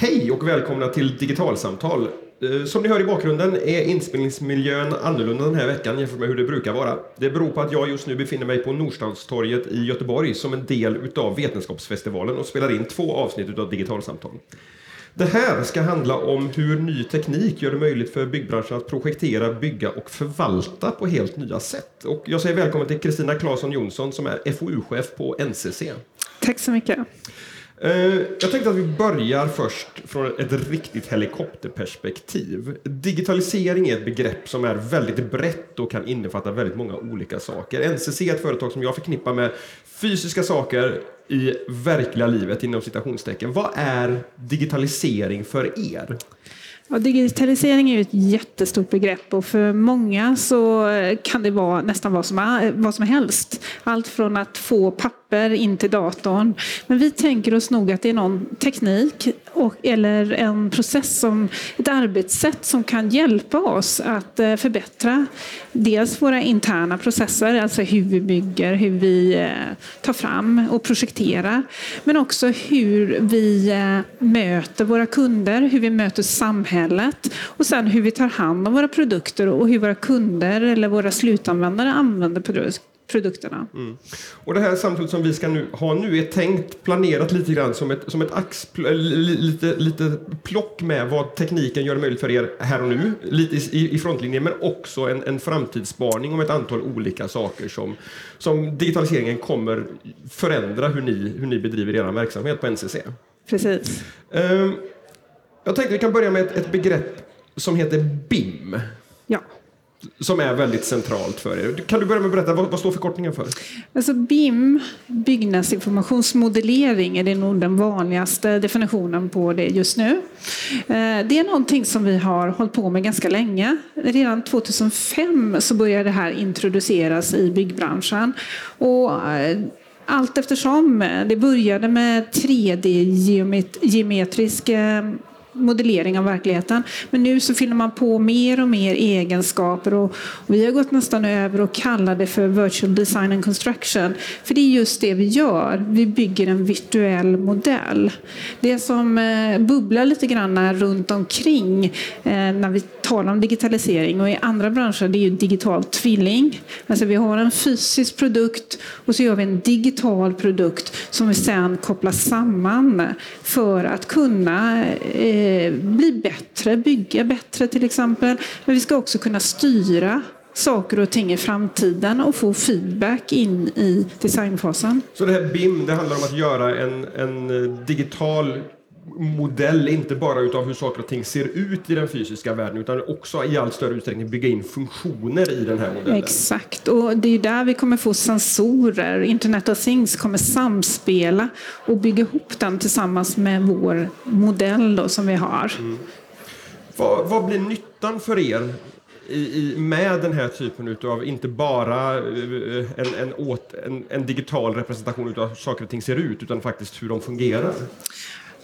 Hej och välkomna till Digitalsamtal. Eh, som ni hör i bakgrunden är inspelningsmiljön annorlunda den här veckan jämfört med hur det brukar vara. Det beror på att jag just nu befinner mig på Norstadstorget i Göteborg som en del utav Vetenskapsfestivalen och spelar in två avsnitt utav Digitalsamtal. Det här ska handla om hur ny teknik gör det möjligt för byggbranschen att projektera, bygga och förvalta på helt nya sätt. Och jag säger välkommen till Kristina Claesson Jonsson som är FoU-chef på NCC. Tack så mycket. Eh, jag tänkte att vi börjar först från ett riktigt helikopterperspektiv. Digitalisering är ett begrepp som är väldigt brett och kan innefatta väldigt många olika saker. NCC är ett företag som jag förknippar med fysiska saker i verkliga livet inom citationstecken. Vad är digitalisering för er? Ja, digitalisering är ju ett jättestort begrepp och för många så kan det vara nästan vad som, vad som helst. Allt från att få papper in till datorn. Men vi tänker oss nog att det är någon teknik och, eller en process, som, ett arbetssätt som kan hjälpa oss att eh, förbättra dels våra interna processer, alltså hur vi bygger, hur vi eh, tar fram och projekterar. Men också hur vi eh, möter våra kunder, hur vi möter samhället och sen hur vi tar hand om våra produkter och hur våra kunder eller våra slutanvändare använder produkter produkterna. Mm. Och det här samtalet som vi ska nu ha nu är tänkt, planerat lite grann som ett, som ett eller li- lite, lite plock med vad tekniken gör det möjligt för er här och nu, lite i, i frontlinjen, men också en, en framtidsspaning om ett antal olika saker som, som digitaliseringen kommer förändra hur ni, hur ni bedriver er verksamhet på NCC. Precis. Ehm, jag tänkte vi kan börja med ett, ett begrepp som heter BIM. Ja. Som är väldigt centralt för er. Kan du börja med att berätta, vad, vad står förkortningen för? Alltså BIM, byggnadsinformationsmodellering, är det nog den vanligaste definitionen på det just nu. Eh, det är någonting som vi har hållit på med ganska länge. Redan 2005 så började det här introduceras i byggbranschen. Och eh, allt eftersom. Det började med 3D-geometrisk modellering av verkligheten. Men nu så fyller man på mer och mer egenskaper och vi har gått nästan över och kallar det för virtual design and construction. För det är just det vi gör. Vi bygger en virtuell modell. Det som eh, bubblar lite grann runt omkring eh, när vi talar om digitalisering och i andra branscher det är ju digital tvilling. Alltså vi har en fysisk produkt och så gör vi en digital produkt som vi sen kopplar samman för att kunna eh, eh, bli bättre, bygga bättre till exempel. Men vi ska också kunna styra saker och ting i framtiden och få feedback in i designfasen. Så det här BIM, det handlar om att göra en, en eh, digital modell, inte bara utav hur saker och ting ser ut i den fysiska världen, utan också i allt större utsträckning bygga in funktioner i den här modellen. Exakt, och det är där vi kommer få sensorer. Internet of Things kommer samspela och bygga ihop den tillsammans med vår modell då, som vi har. Mm. Vad, vad blir nyttan för er i, i, med den här typen av inte bara eh, en, en, åt, en, en digital representation av hur saker och ting ser ut, utan faktiskt hur de fungerar?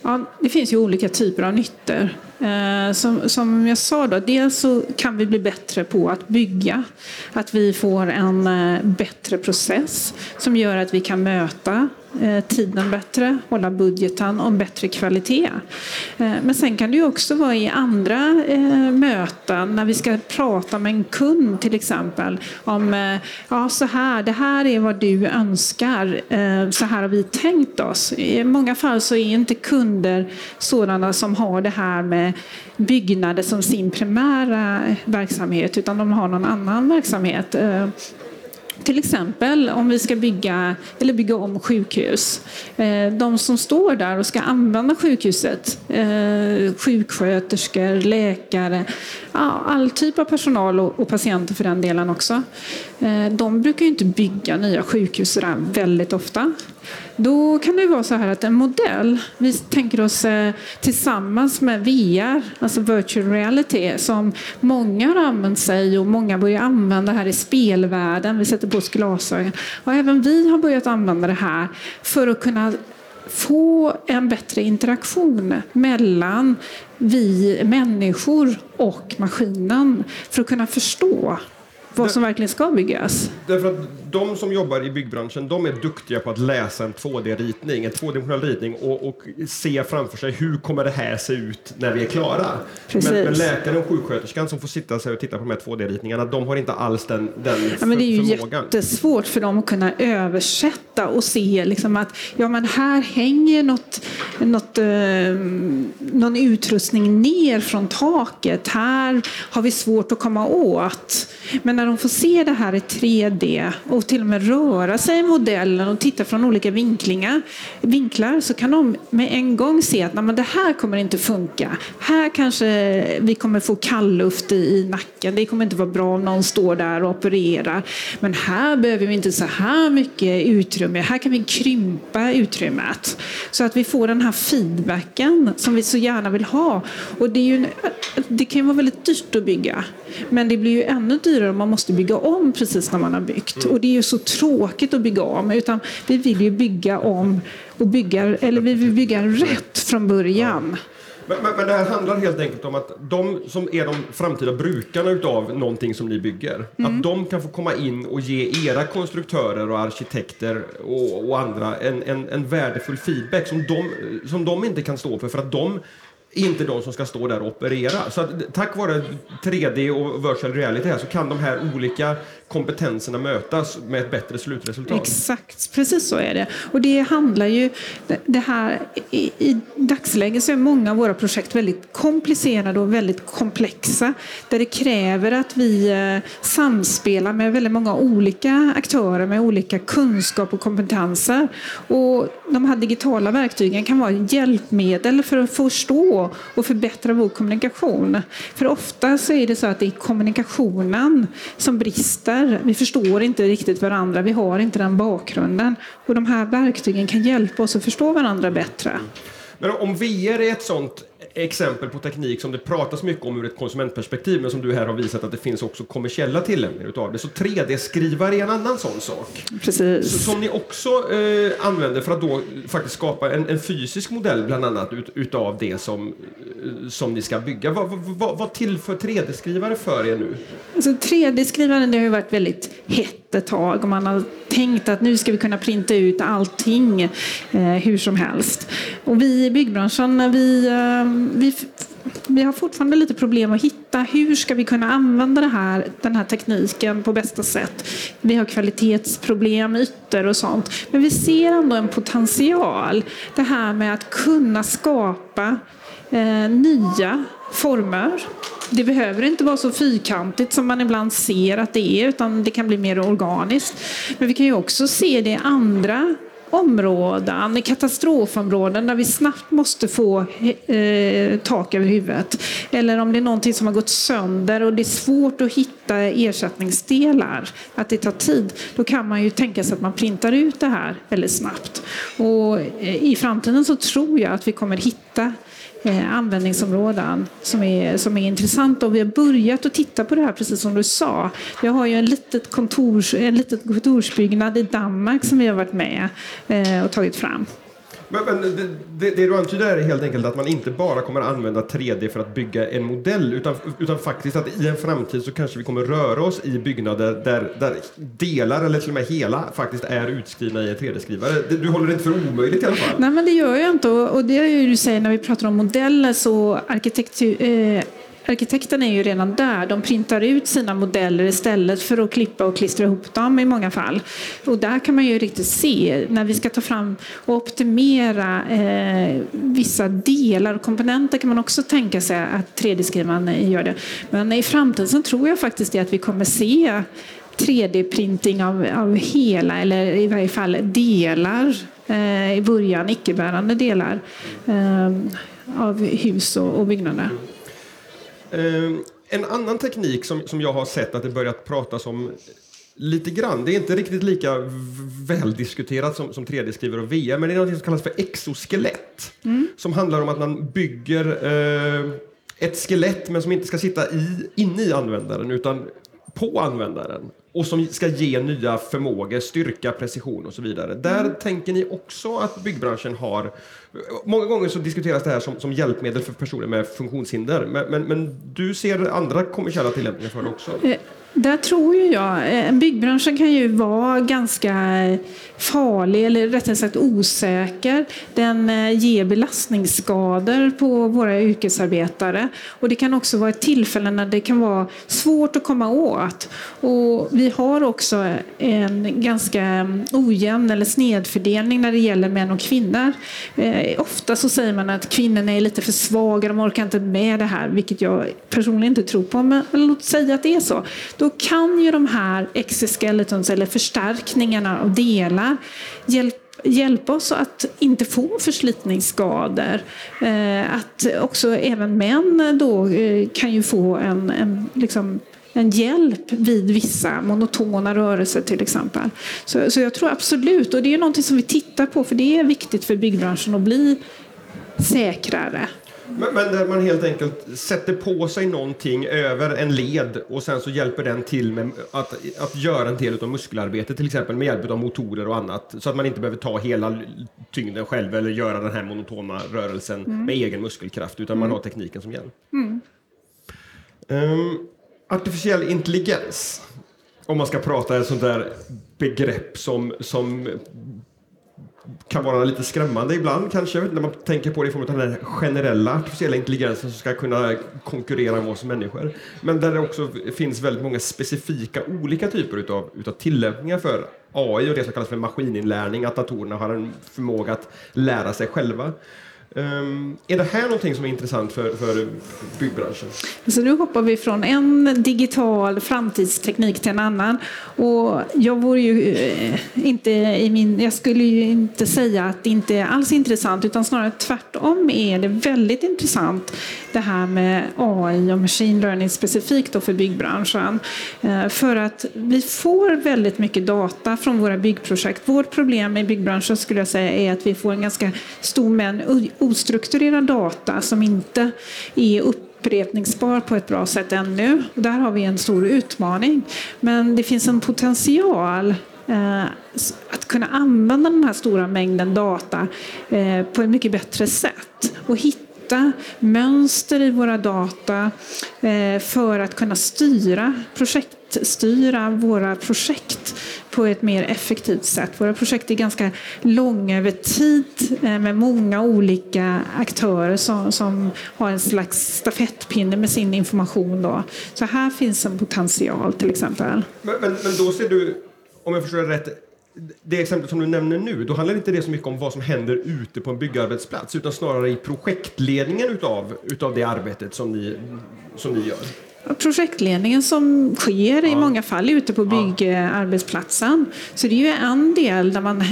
Ja, det finns ju olika typer av nyttor. Eh, som, som jag sa, då, dels så kan vi bli bättre på att bygga. Att vi får en eh, bättre process som gör att vi kan möta Eh, tiden bättre, hålla budgeten och bättre kvalitet. Eh, men sen kan det ju också vara i andra eh, möten när vi ska prata med en kund till exempel om ja, så här, det här är vad du önskar, så här har vi tänkt oss. I många fall så är inte kunder sådana som har det här med byggnader som sin primära verksamhet utan de har någon annan verksamhet. Till exempel om vi ska bygga, eller bygga om sjukhus. Eh, de som står där och ska använda sjukhuset, eh, sjuksköterskor, läkare, ja, all typ av personal och patienter för den delen också. Eh, de brukar ju inte bygga nya sjukhus sådär väldigt ofta. Då kan det vara så här att en modell, vi tänker oss eh, tillsammans med VR, alltså virtual reality, som många har använt sig och många börjar använda här i spelvärlden. Vi sätter på oss glasögon. Och även vi har börjat använda det här för att kunna få en bättre interaktion mellan vi människor och maskinen för att kunna förstå vad som verkligen ska byggas. Därför att de som jobbar i byggbranschen, de är duktiga på att läsa en 2D-ritning, en tvådimensionell ritning och, och se framför sig hur kommer det här se ut när vi är klara. Precis. Men, men läkaren och sjuksköterskan som får sitta sig och titta på de här 2D-ritningarna, de har inte alls den, den Ja, men det är ju förmågan. jättesvårt för dem att kunna översätta och se liksom att ja, men här hänger något, något, eh, någon utrustning ner från taket. Här har vi svårt att komma åt. Men när de får se det här i 3D och till och med röra sig i modellen och titta från olika vinklingar, vinklar så kan de med en gång se att nej, det här kommer inte funka. Här kanske vi kommer få kallluft i, i nacken. Det kommer inte vara bra om någon står där och opererar. Men här behöver vi inte så här mycket utrymme. Här kan vi krympa utrymmet. Så att vi får den här feedbacken som vi så gärna vill ha. Och det, är ju, det kan ju vara väldigt dyrt att bygga. Men det blir ju ännu dyrare om man måste bygga om precis när man har byggt. Och det ju så tråkigt att bygga om. Utan vi vill ju bygga om och bygga, eller vi vill bygga rätt från början. Men, men, men det här handlar helt enkelt om att de som är de framtida brukarna utav någonting som ni bygger, att de kan få komma in och ge era konstruktörer och arkitekter och, och andra en, en, en värdefull feedback som de, som de inte kan stå för, för att de är inte de som ska stå där och operera. Så att, tack vare 3D och virtual reality här så kan de här olika kompetenserna mötas med ett bättre slutresultat. Exakt, precis så är det. Och det handlar ju, det här, i, i dagsläget så är många av våra projekt väldigt komplicerade och väldigt komplexa. Där det kräver att vi eh, samspelar med väldigt många olika aktörer med olika kunskap och kompetenser. Och de här digitala verktygen kan vara hjälpmedel för att förstå och förbättra vår kommunikation. För ofta så är det så att det är kommunikationen som brister. Vi förstår inte riktigt varandra, vi har inte den bakgrunden. Och de här verktygen kan hjälpa oss att förstå varandra bättre. Men om VR är ett sånt exempel på teknik som det pratas mycket om ur ett konsumentperspektiv men som du här har visat att det finns också kommersiella tillämpningar utav det. Så 3D-skrivare är en annan sån sak. Precis. Så, som ni också eh, använder för att då faktiskt skapa en, en fysisk modell bland annat ut, utav det som, som ni ska bygga. Vad, vad, vad, tillför 3D-skrivare för er nu? Alltså 3D-skrivaren har ju varit väldigt hett ett tag och man har tänkt att nu ska vi kunna printa ut allting eh, hur som helst. Och vi i byggbranschen, vi, eh, vi, vi har fortfarande lite problem att hitta hur ska vi kunna använda det här, den här tekniken på bästa sätt. Vi har kvalitetsproblem, ytor och sånt. Men vi ser ändå en potential. Det här med att kunna skapa eh, nya former. Det behöver inte vara så fyrkantigt som man ibland ser att det är, utan det kan bli mer organiskt. Men vi kan ju också se det i andra områden, i katastrofområden där vi snabbt måste få eh, tak över huvudet. Eller om det är någonting som har gått sönder och det är svårt att hitta ersättningsdelar, att det tar tid. Då kan man ju tänka sig att man printar ut det här väldigt snabbt. Och eh, i framtiden så tror jag att vi kommer hitta eh, Eh, användningsområden som är, som är intressanta. Och vi har börjat att titta på det här, precis som du sa. Jag har ju en litet kontors, en litet kontorsbyggnad i Danmark som vi har varit med eh, och tagit fram. Men, men det, det, det du antyder är helt enkelt att man inte bara kommer använda 3D för att bygga en modell utan, utan faktiskt att i en framtid så kanske vi kommer röra oss i byggnader där, där delar eller till och med hela faktiskt är utskrivna i en 3D-skrivare. Du håller det inte för omöjligt i alla fall? Nej, men det gör jag inte. Och och det är ju du säger när vi pratar om modeller så arkitektur, eh, arkitekterna är ju redan där. De printar ut sina modeller istället för att klippa och klistra ihop dem i många fall. Och där kan man ju riktigt se när vi ska ta fram och optimera eh, vissa delar och komponenter kan man också tänka sig att 3D-skrivaren gör det. Men i framtiden tror jag faktiskt det att vi kommer se 3D-printing av, av hela, eller i varje fall delar eh, i början, icke-bärande delar eh, av hus och, och byggnader. Eh, en annan teknik som, som jag har sett att det börjat pratas om lite grann, det är inte riktigt lika väldiskuterat som, som 3D-skrivare och VR, men det är något som kallas för exoskelett. Som handlar om att man bygger eh, ett skelett men som inte ska sitta i, inne i användaren utan på användaren och som ska ge nya förmågor, styrka, precision och så vidare. Där tänker ni också att byggbranschen har... Många gånger så diskuteras det här som, som hjälpmedel för personer med funktionshinder men, men, men du ser andra kommersiella tillämpningar för det också? Där tror ju jag, eh, byggbranschen kan ju vara ganska farlig, eller rättare sagt osäker. Den eh, ger belastningsskador på våra yrkesarbetare. Och det kan också vara ett tillfälle när det kan vara svårt att komma åt. Och vi har också en ganska ojämn eller snedfördelning när det gäller män och kvinnor. Eh, ofta så säger man att kvinnorna är lite för svaga, de orkar inte med det här, vilket jag personligen inte tror på. Men låt säga att det är så. Då kan ju de här exoskeletons eller förstärkningarna av delar hjälpa hjälpa oss att inte få förslitningsskador. Eh, att också även män då eh, kan ju få en, en, liksom, en hjälp vid vissa monotona rörelser till exempel. Så, så jag tror absolut, och det är någonting som vi tittar på för det är viktigt för byggbranschen att bli säkrare. Men, men, där man helt enkelt sätter på sig någonting över en led och sen så hjälper den till med att, att göra en del av muskelarbetet till exempel med hjälp av motorer och annat så att man inte behöver ta hela tyngden själv eller göra den här monotona rörelsen mm. med egen muskelkraft utan mm. man har tekniken som hjälp. Mm. Um, artificiell intelligens, om man ska prata ett sånt där begrepp som, som kan vara lite skrämmande ibland kanske när man tänker på det i form av den generella artificiella intelligensen som ska kunna konkurrera med oss människor. Men där det också finns väldigt många specifika olika typer utav, utav tillämpningar för AI och det som kallas för maskininlärning, att datorerna har en förmåga att lära sig själva. Um, är det här någonting som är intressant för, för byggbranschen? Så nu hoppar vi från en digital framtidsteknik till en annan. Och jag, vore ju eh, inte i min, jag skulle ju inte säga att det inte är alls intressant utan snarare tvärtom är det väldigt intressant det här med AI och machine learning specifikt då för byggbranschen. Eh, för att vi får väldigt mycket data från våra byggprojekt. Vårt problem i byggbranschen skulle jag säga är att vi får en ganska stor men ostrukturerad data som inte är upprepningsbar på ett bra sätt ännu. Där har vi en stor utmaning. Men det finns en potential eh, att kunna använda den här stora mängden data eh, på ett mycket bättre sätt och hitta mönster i våra data eh, för att kunna styra styra våra projekt på ett mer effektivt sätt. Våra projekt är ganska långa över tid eh, med många olika aktörer som, som har en slags stafettpinne med sin information. Då. Så här finns en potential till exempel. Men, men, men då ser du, om jag förstår det rätt, det exempel som du nämner nu, då handlar inte det så mycket om vad som händer ute på en byggarbetsplats utan snarare i projektledningen utav, utav det arbetet som ni, som ni gör? Projektledningen som sker ja. i många fall ute på byggarbetsplatsen. Så det är ju en del där man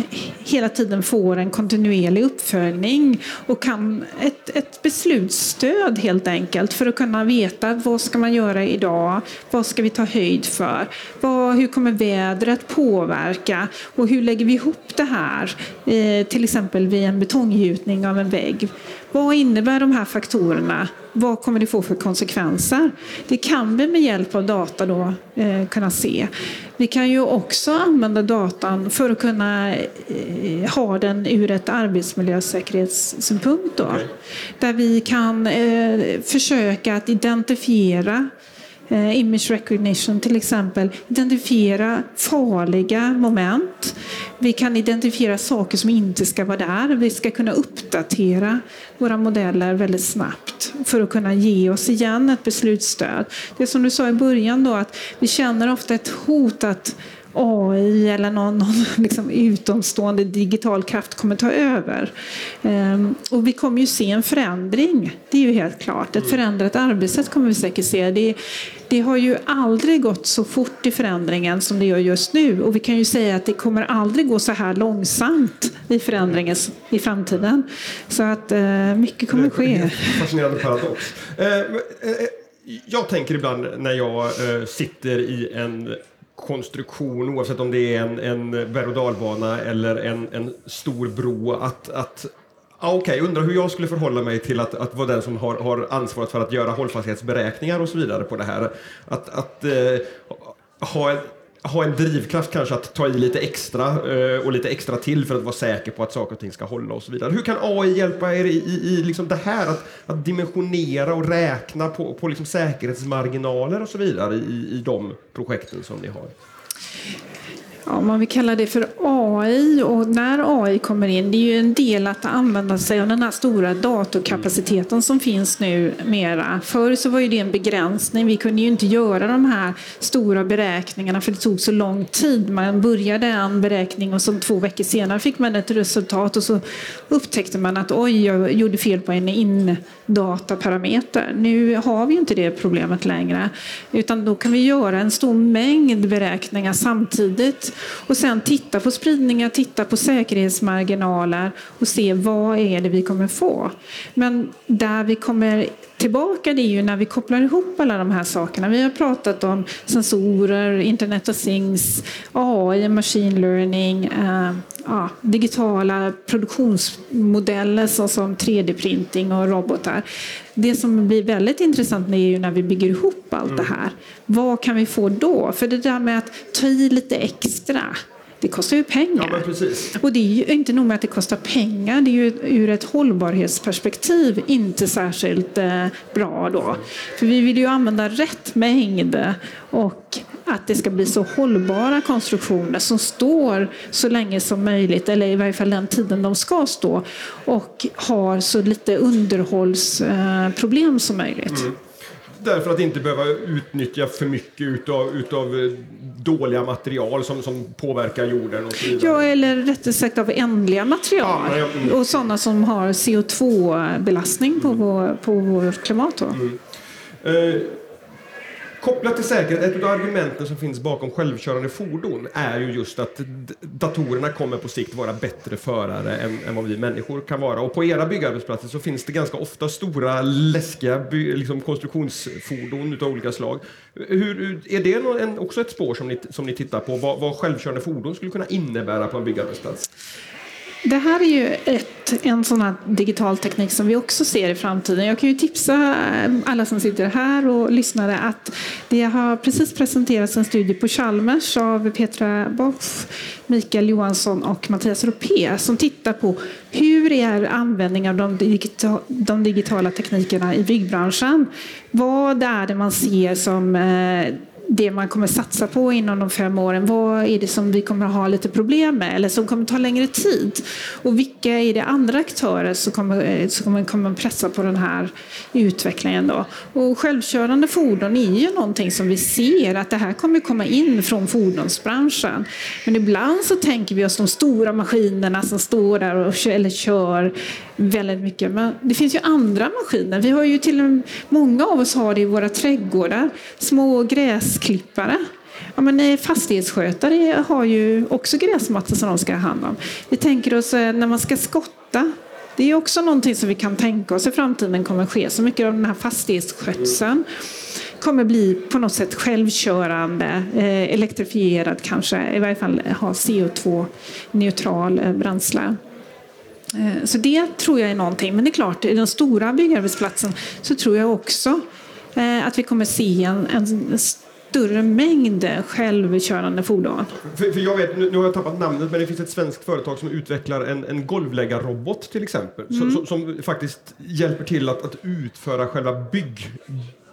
hela tiden får en kontinuerlig uppföljning och kan ett, ett beslutsstöd helt enkelt för att kunna veta vad ska man göra idag? Vad ska vi ta höjd för? Vad, hur kommer vädret påverka? Och hur lägger vi ihop det här? Eh, till exempel vid en betonggjutning av en vägg. Vad innebär de här faktorerna? Vad kommer det få för konsekvenser? Det kan vi med hjälp av data då eh, kunna se. Vi kan ju också använda datan för att kunna eh, ha den ur ett arbetsmiljösäkerhetssynpunkt. Då, okay. Där vi kan eh, försöka att identifiera eh, image recognition till exempel, identifiera farliga moment. Vi kan identifiera saker som inte ska vara där. Vi ska kunna uppdatera våra modeller väldigt snabbt för att kunna ge oss igen ett beslutsstöd. Det som du sa i början då att vi känner ofta ett hot att AI eller någon, någon liksom utomstående digital kraft kommer ta över. Um, och vi kommer ju se en förändring, det är ju helt klart. Ett förändrat arbetssätt kommer vi säkert se. Det, det har ju aldrig gått så fort i förändringen som det gör just nu. Och vi kan ju säga att det kommer aldrig gå så här långsamt i förändringen i framtiden. Så att uh, mycket kommer ske. Fascinerande paradox. Uh, jag tänker ibland när jag sitter i en konstruktion oavsett om det är en, en berg och dalbana eller en, en stor bro. Att, att Okej, okay, undrar hur jag skulle förhålla mig till att, att vara den som har, har ansvaret för att göra hållfasthetsberäkningar och så vidare på det här. Att, att eh, ha ett, ha en drivkraft kanske att ta i lite extra eh, och lite extra till för att vara säker på att saker och ting ska hålla och så vidare. Hur kan AI hjälpa er i, i, i liksom det här att, att dimensionera och räkna på, på liksom säkerhetsmarginaler och så vidare i, i de projekten som ni har? Ja, om man vill kalla det för AI och när AI kommer in, det är ju en del att använda sig av den här stora datorkapaciteten som finns nu mera. Förr så var ju det en begränsning, vi kunde ju inte göra de här stora beräkningarna för det tog så lång tid. Man började en beräkning och så två veckor senare fick man ett resultat och så upptäckte man att oj, jag gjorde fel på en indataparameter. Nu har vi inte det problemet längre, utan då kan vi göra en stor mängd beräkningar samtidigt och sen titta på spridningen spridningar, titta på säkerhetsmarginaler och se vad är det vi kommer få. Men där vi kommer tillbaka det är ju när vi kopplar ihop alla de här sakerna. Vi har pratat om sensorer, Internet of Things, AI, machine learning, eh, ja, digitala produktionsmodeller såsom 3D-printing och robotar. Det som blir väldigt intressant är ju när vi bygger ihop allt mm. det här. Vad kan vi få då? För det där med att ta i lite extra det kostar ju pengar. Ja, och det är ju inte nog med att det kostar pengar, det är ju ur ett hållbarhetsperspektiv inte särskilt eh, bra då. För vi vill ju använda rätt mängd och att det ska bli så hållbara konstruktioner som står så länge som möjligt, eller i varje fall den tiden de ska stå, och har så lite underhållsproblem som möjligt. Mm. Därför att inte behöva utnyttja för mycket utav, utav eh, dåliga material som, som påverkar jorden och så vidare. Ja, eller rättare sagt av ändliga material. Ja, mm. Och sådana som har CO2-belastning på, mm. vår, på vårt klimat. Mm. Eh, Kopplat till säkerhet, ett av argumenten som finns bakom självkörande fordon är ju just att datorerna kommer på sikt vara bättre förare än, än vad vi människor kan vara. Och på era byggarbetsplatser så finns det ganska ofta stora läskiga by, liksom konstruktionsfordon av olika slag. Hur, är det en, också ett spår som ni, som ni tittar på, vad, vad självkörande fordon skulle kunna innebära på en byggarbetsplats? Det här är ju ett, en sån här digital teknik som vi också ser i framtiden. Jag kan ju tipsa alla som sitter här och lyssnar att det har precis presenterats en studie på Chalmers av Petra Boff, Mikael Johansson och Mattias Ropé som tittar på hur är användningen av de, digita de digitala teknikerna i byggbranschen? Vad är det man ser som eh, det man kommer satsa på inom de fem åren. Vad är det som vi kommer ha lite problem med eller som kommer ta längre tid? Och vilka är det andra aktörer som kommer, eh, som kommer, pressa på den här utvecklingen då? Och självkörande fordon är ju någonting som vi ser att det här kommer komma in från fordonsbranschen. Men ibland så tänker vi oss de stora maskinerna som står där och eller kör väldigt mycket. Men det finns ju andra maskiner. Vi har ju till många av oss har det i våra trädgårdar. Små gräsklippare. Ja, men eh, fastighetsskötare har ju också gräsmattor som de ska ha hand om. Vi tänker oss eh, när man ska skotta. Det är också någonting som vi kan tänka oss i framtiden kommer ske. Så mycket av den här fastighetsskötseln kommer bli på något sätt självkörande, eh, elektrifierad kanske, i varje fall ha CO2-neutral bränsle. Så det tror jag är någonting. Men det är klart, i den stora byggarbetsplatsen så tror jag också att vi kommer se en, en större mängd självkörande fordon. För, för jag vet, nu, nu, har jag tappat namnet, men det finns ett svenskt företag som utvecklar en, en golvläggarrobot till exempel. Mm. Som, som, faktiskt hjälper till att, att utföra själva bygg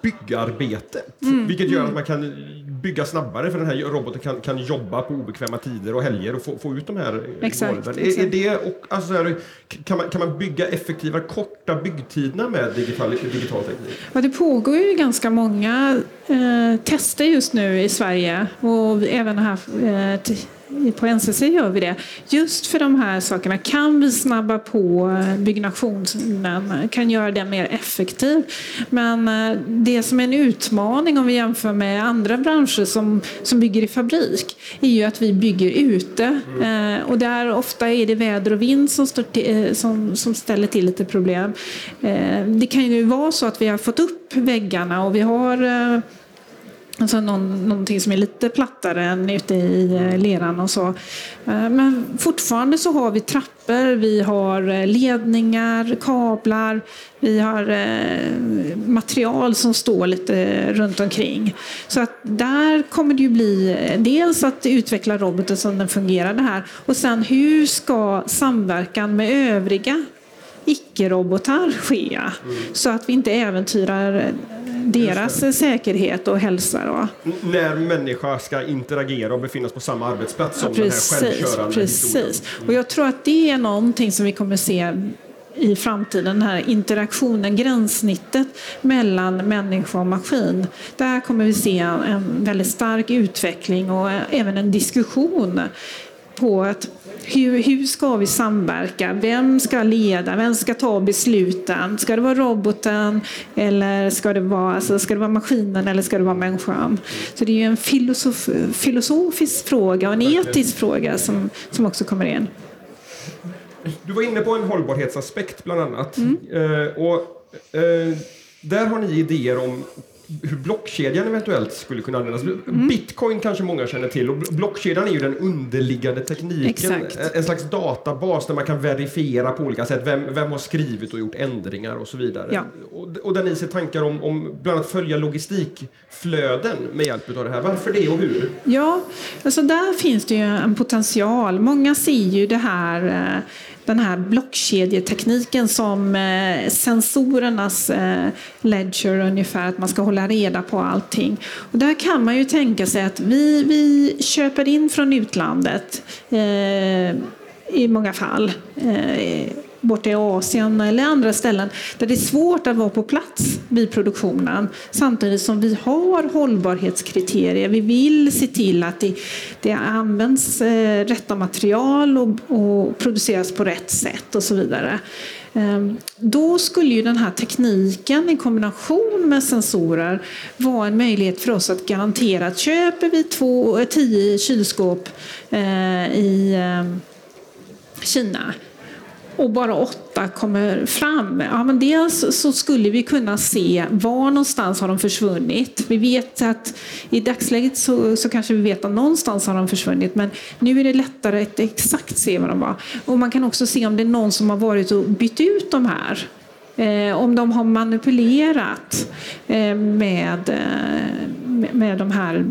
byggarbete. Mm. Vilket gör att mm. man kan bygga snabbare för den här roboten kan, kan jobba på obekväma tider och helger och få, få ut de här exakt, golven. Är, är, det, och, alltså kan, man, kan man bygga effektivare, korta byggtiderna med digital, digital teknik? Ja, det pågår ju ganska många eh, tester just nu i Sverige och även här eh, på NCC gör vi det. Just för de här sakerna kan vi snabba på byggnationen, kan göra den mer effektiv. Men eh, det som är en utmaning om vi jämför med andra branscher som, som bygger i fabrik är ju att vi bygger ute. Mm. Och där ofta är det väder och vind som, till, eh, som, som ställer till lite problem. Det kan ju vara så att vi har fått upp väggarna och vi har Alltså någon, någonting som är lite plattare än ute i eh, leran och så. Eh, men fortfarande så har vi trappor, vi har eh, ledningar, kablar, vi har material som står lite runt omkring. Så att där kommer det ju bli dels att utveckla roboten som den fungerar det här och sen hur ska samverkan med övriga icke-robotar ske? Mm. Så att vi inte äventyrar deras säkerhet och hälsa. Då. När människa ska interagera och befinnas på samma arbetsplats som precis, den här självkörande Precis. Mm. Och jag tror att det är någonting som vi kommer se i framtiden, den här interaktionen, gränssnittet mellan människa och maskin. Där kommer vi se en väldigt stark utveckling och även en diskussion på att hur, hur ska vi samverka? Vem ska leda? Vem ska ta besluten? Ska det vara roboten eller ska det vara, alltså, ska det vara maskinen eller ska det vara människan? Så det är en filosof, filosofisk fråga och en etisk fråga som, som också kommer in. Du var inne på en hållbarhetsaspekt bland annat. Mm. Uh, och, uh, där har ni idéer om hur blockkedjan eventuellt skulle kunna användas. Mm. Bitcoin kanske många känner till och blockkedjan är ju den underliggande tekniken. Exakt. En slags databas där man kan verifiera på olika sätt vem, vem har skrivit och gjort ändringar och så vidare. Ja. Och, och där ni ser tankar om, om bland annat följa logistikflöden med hjälp av det här. Varför det och hur? Ja, alltså där finns det ju en potential. Många ser ju det här eh, den här blockkedjetekniken som eh, sensorernas eh, ledger ungefär, att man ska hålla reda på allting. Och där kan man ju tänka sig att vi, vi köper in från utlandet eh, i många fall. Eh, Borta i Asien eller andra ställen där det är svårt att vara på plats vid produktionen samtidigt som vi har hållbarhetskriterier. Vi vill se till att det, det används eh, rätta material och, och produceras på rätt sätt och så vidare. Ehm, då skulle ju den här tekniken i kombination med sensorer vara en möjlighet för oss att garantera att köper vi två, eh, tio kylskåp eh, i eh, Kina och bara åtta kommer fram. Ja, men dels så skulle vi kunna se var någonstans har de försvunnit. Vi vet att i dagsläget så, så kanske vi vet att någonstans har de försvunnit men nu är det lättare att exakt se var de var. Och man kan också se om det är någon som har varit och bytt ut de här. Eh, om de har manipulerat eh, eh, med, med de här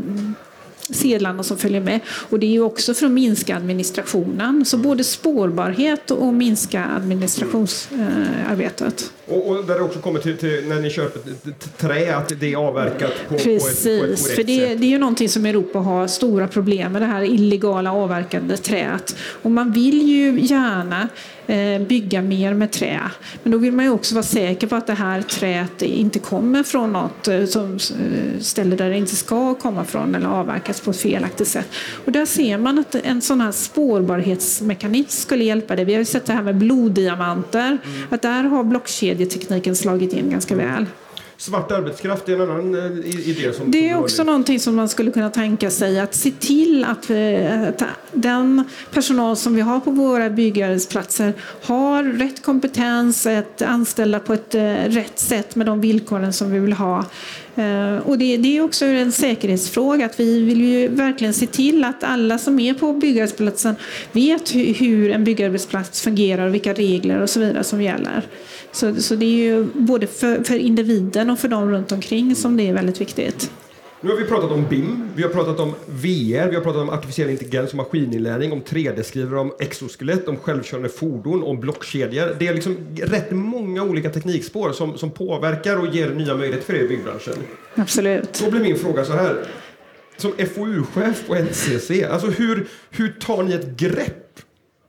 sedlarna som följer med. Och det är ju också för att minska administrationen. Så både spårbarhet och minska administrationsarbetet. Och, och där det också kommer till, till, när ni köper trä, att det är avverkat på, Precis, på ett, på ett för det, sätt. det är ju någonting som Europa har stora problem med, det här illegala avverkande träet. Och man vill ju gärna bygga mer med trä. Men då vill man ju också vara säker på att det här träet inte kommer från något eh, som, eh, ställe där det inte ska komma från eller avverkas på ett felaktigt sätt. Och där ser man att en sån här spårbarhetsmekanism skulle hjälpa dig. Vi har ju sett det här med bloddiamanter, mm. att där har blockkedjor medietekniken slagit in ganska väl. Svart arbetskraft är en annan eh, idé. Som, det är också någonting som man skulle kunna tänka sig att se till att, eh, att den personal som vi har på våra byggarbetsplatser har rätt kompetens, att anställa på ett eh, rätt sätt med de villkoren som vi vill ha. Och det, det, är också en säkerhetsfråga att vi vill ju verkligen se till att alla som är på byggarbetsplatsen vet hur en byggarbetsplats fungerar och vilka regler och så vidare som gäller. Så, så det är ju både för, för individen och för dem runt omkring som det är väldigt viktigt. Nu har vi pratat om BIM, vi har pratat om VR, vi har pratat om artificiell intelligens och maskininlärning, om 3D-skrivare, om exoskelett, om självkörande fordon, om blockkedjor. Det är liksom rätt många olika teknikspår som, som påverkar och ger nya möjligheter för er i byggbranschen. Absolut. Då blir min fråga så här. Som FoU-chef på NCC, alltså hur, hur tar ni ett grepp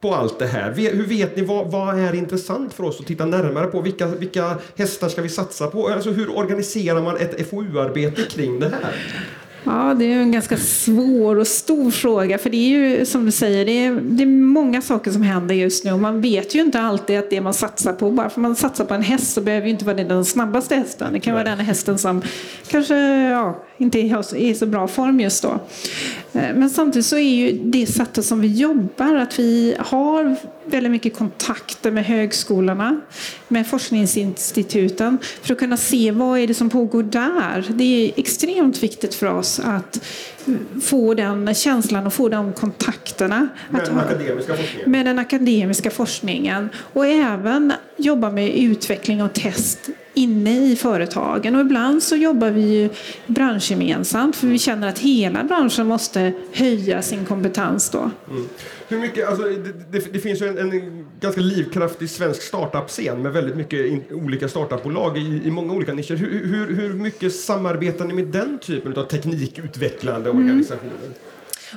på allt det här? Hur vet ni vad, vad är intressant för oss att titta närmare på? Vilka, vilka hästar ska vi satsa på? Alltså hur organiserar man ett FoU-arbete kring det här? Ja, det är en ganska svår och stor fråga. För det är ju som du säger, det är, det är många saker som händer just nu. Och man vet ju inte alltid att det man satsar på, bara för man satsar på en häst så behöver ju inte vara den snabbaste hästen. Det kan vara den hästen som kanske ja, inte är i så bra form just då. Eh, men samtidigt så är ju det sättet som vi jobbar att vi har väldigt mycket kontakter med högskolorna, med forskningsinstituten för att kunna se vad är det som pågår där. Det är extremt viktigt för oss att få den känslan och få de kontakterna. Med den akademiska forskningen? Med den akademiska forskningen och även jobba med utveckling och test inne i företagen. Och ibland så jobbar vi ju branschgemensamt för vi känner att hela branschen måste höja sin kompetens då. Mm. Hur mycket, alltså, det, det, det finns ju en, en, ganska livskraftig svensk startup-scen med väldigt mycket in, olika startupbolag i, i många olika nischer. Hur, hur, hur mycket samarbetar ni med den typen av teknikutvecklande mm.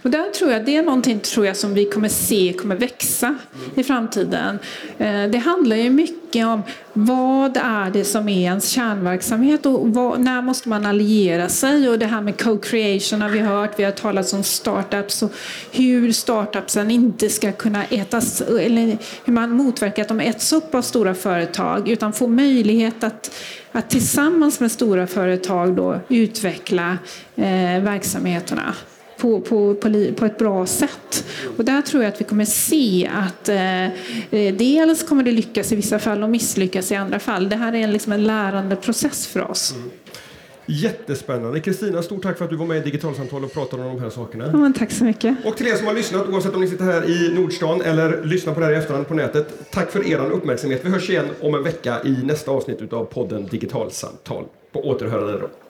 Och där tror jag det är någonting tror jag, som vi kommer se kommer växa i framtiden. Eh, det handlar ju mycket om vad är det som är ens kärnverksamhet och vad, när måste man alliera sig? Och det här med co-creation har vi hört, vi har talat om startups och hur startupsen inte ska kunna ätas, eller hur man motverkar att de äts upp av stora företag utan får möjlighet att att tillsammans med stora företag då utveckla eh, verksamheterna på, på, på, på, ett bra sätt. Och där tror jag att vi kommer se att eh, eh, dels kommer det lyckas i vissa fall och misslyckas i andra fall. Det här är liksom en lärande process för oss. Mm. Jättespännande. Kristina, stort tack för att du var med i Digitalsamtal och pratade om de här sakerna. Ja, tack så mycket. Och till er som har lyssnat, oavsett om ni sitter här i Nordstan eller lyssnar på det här i efterhand på nätet, tack för er uppmärksamhet. Vi hörs igen om en vecka i nästa avsnitt av podden Digitalsamtal. På återhörande då.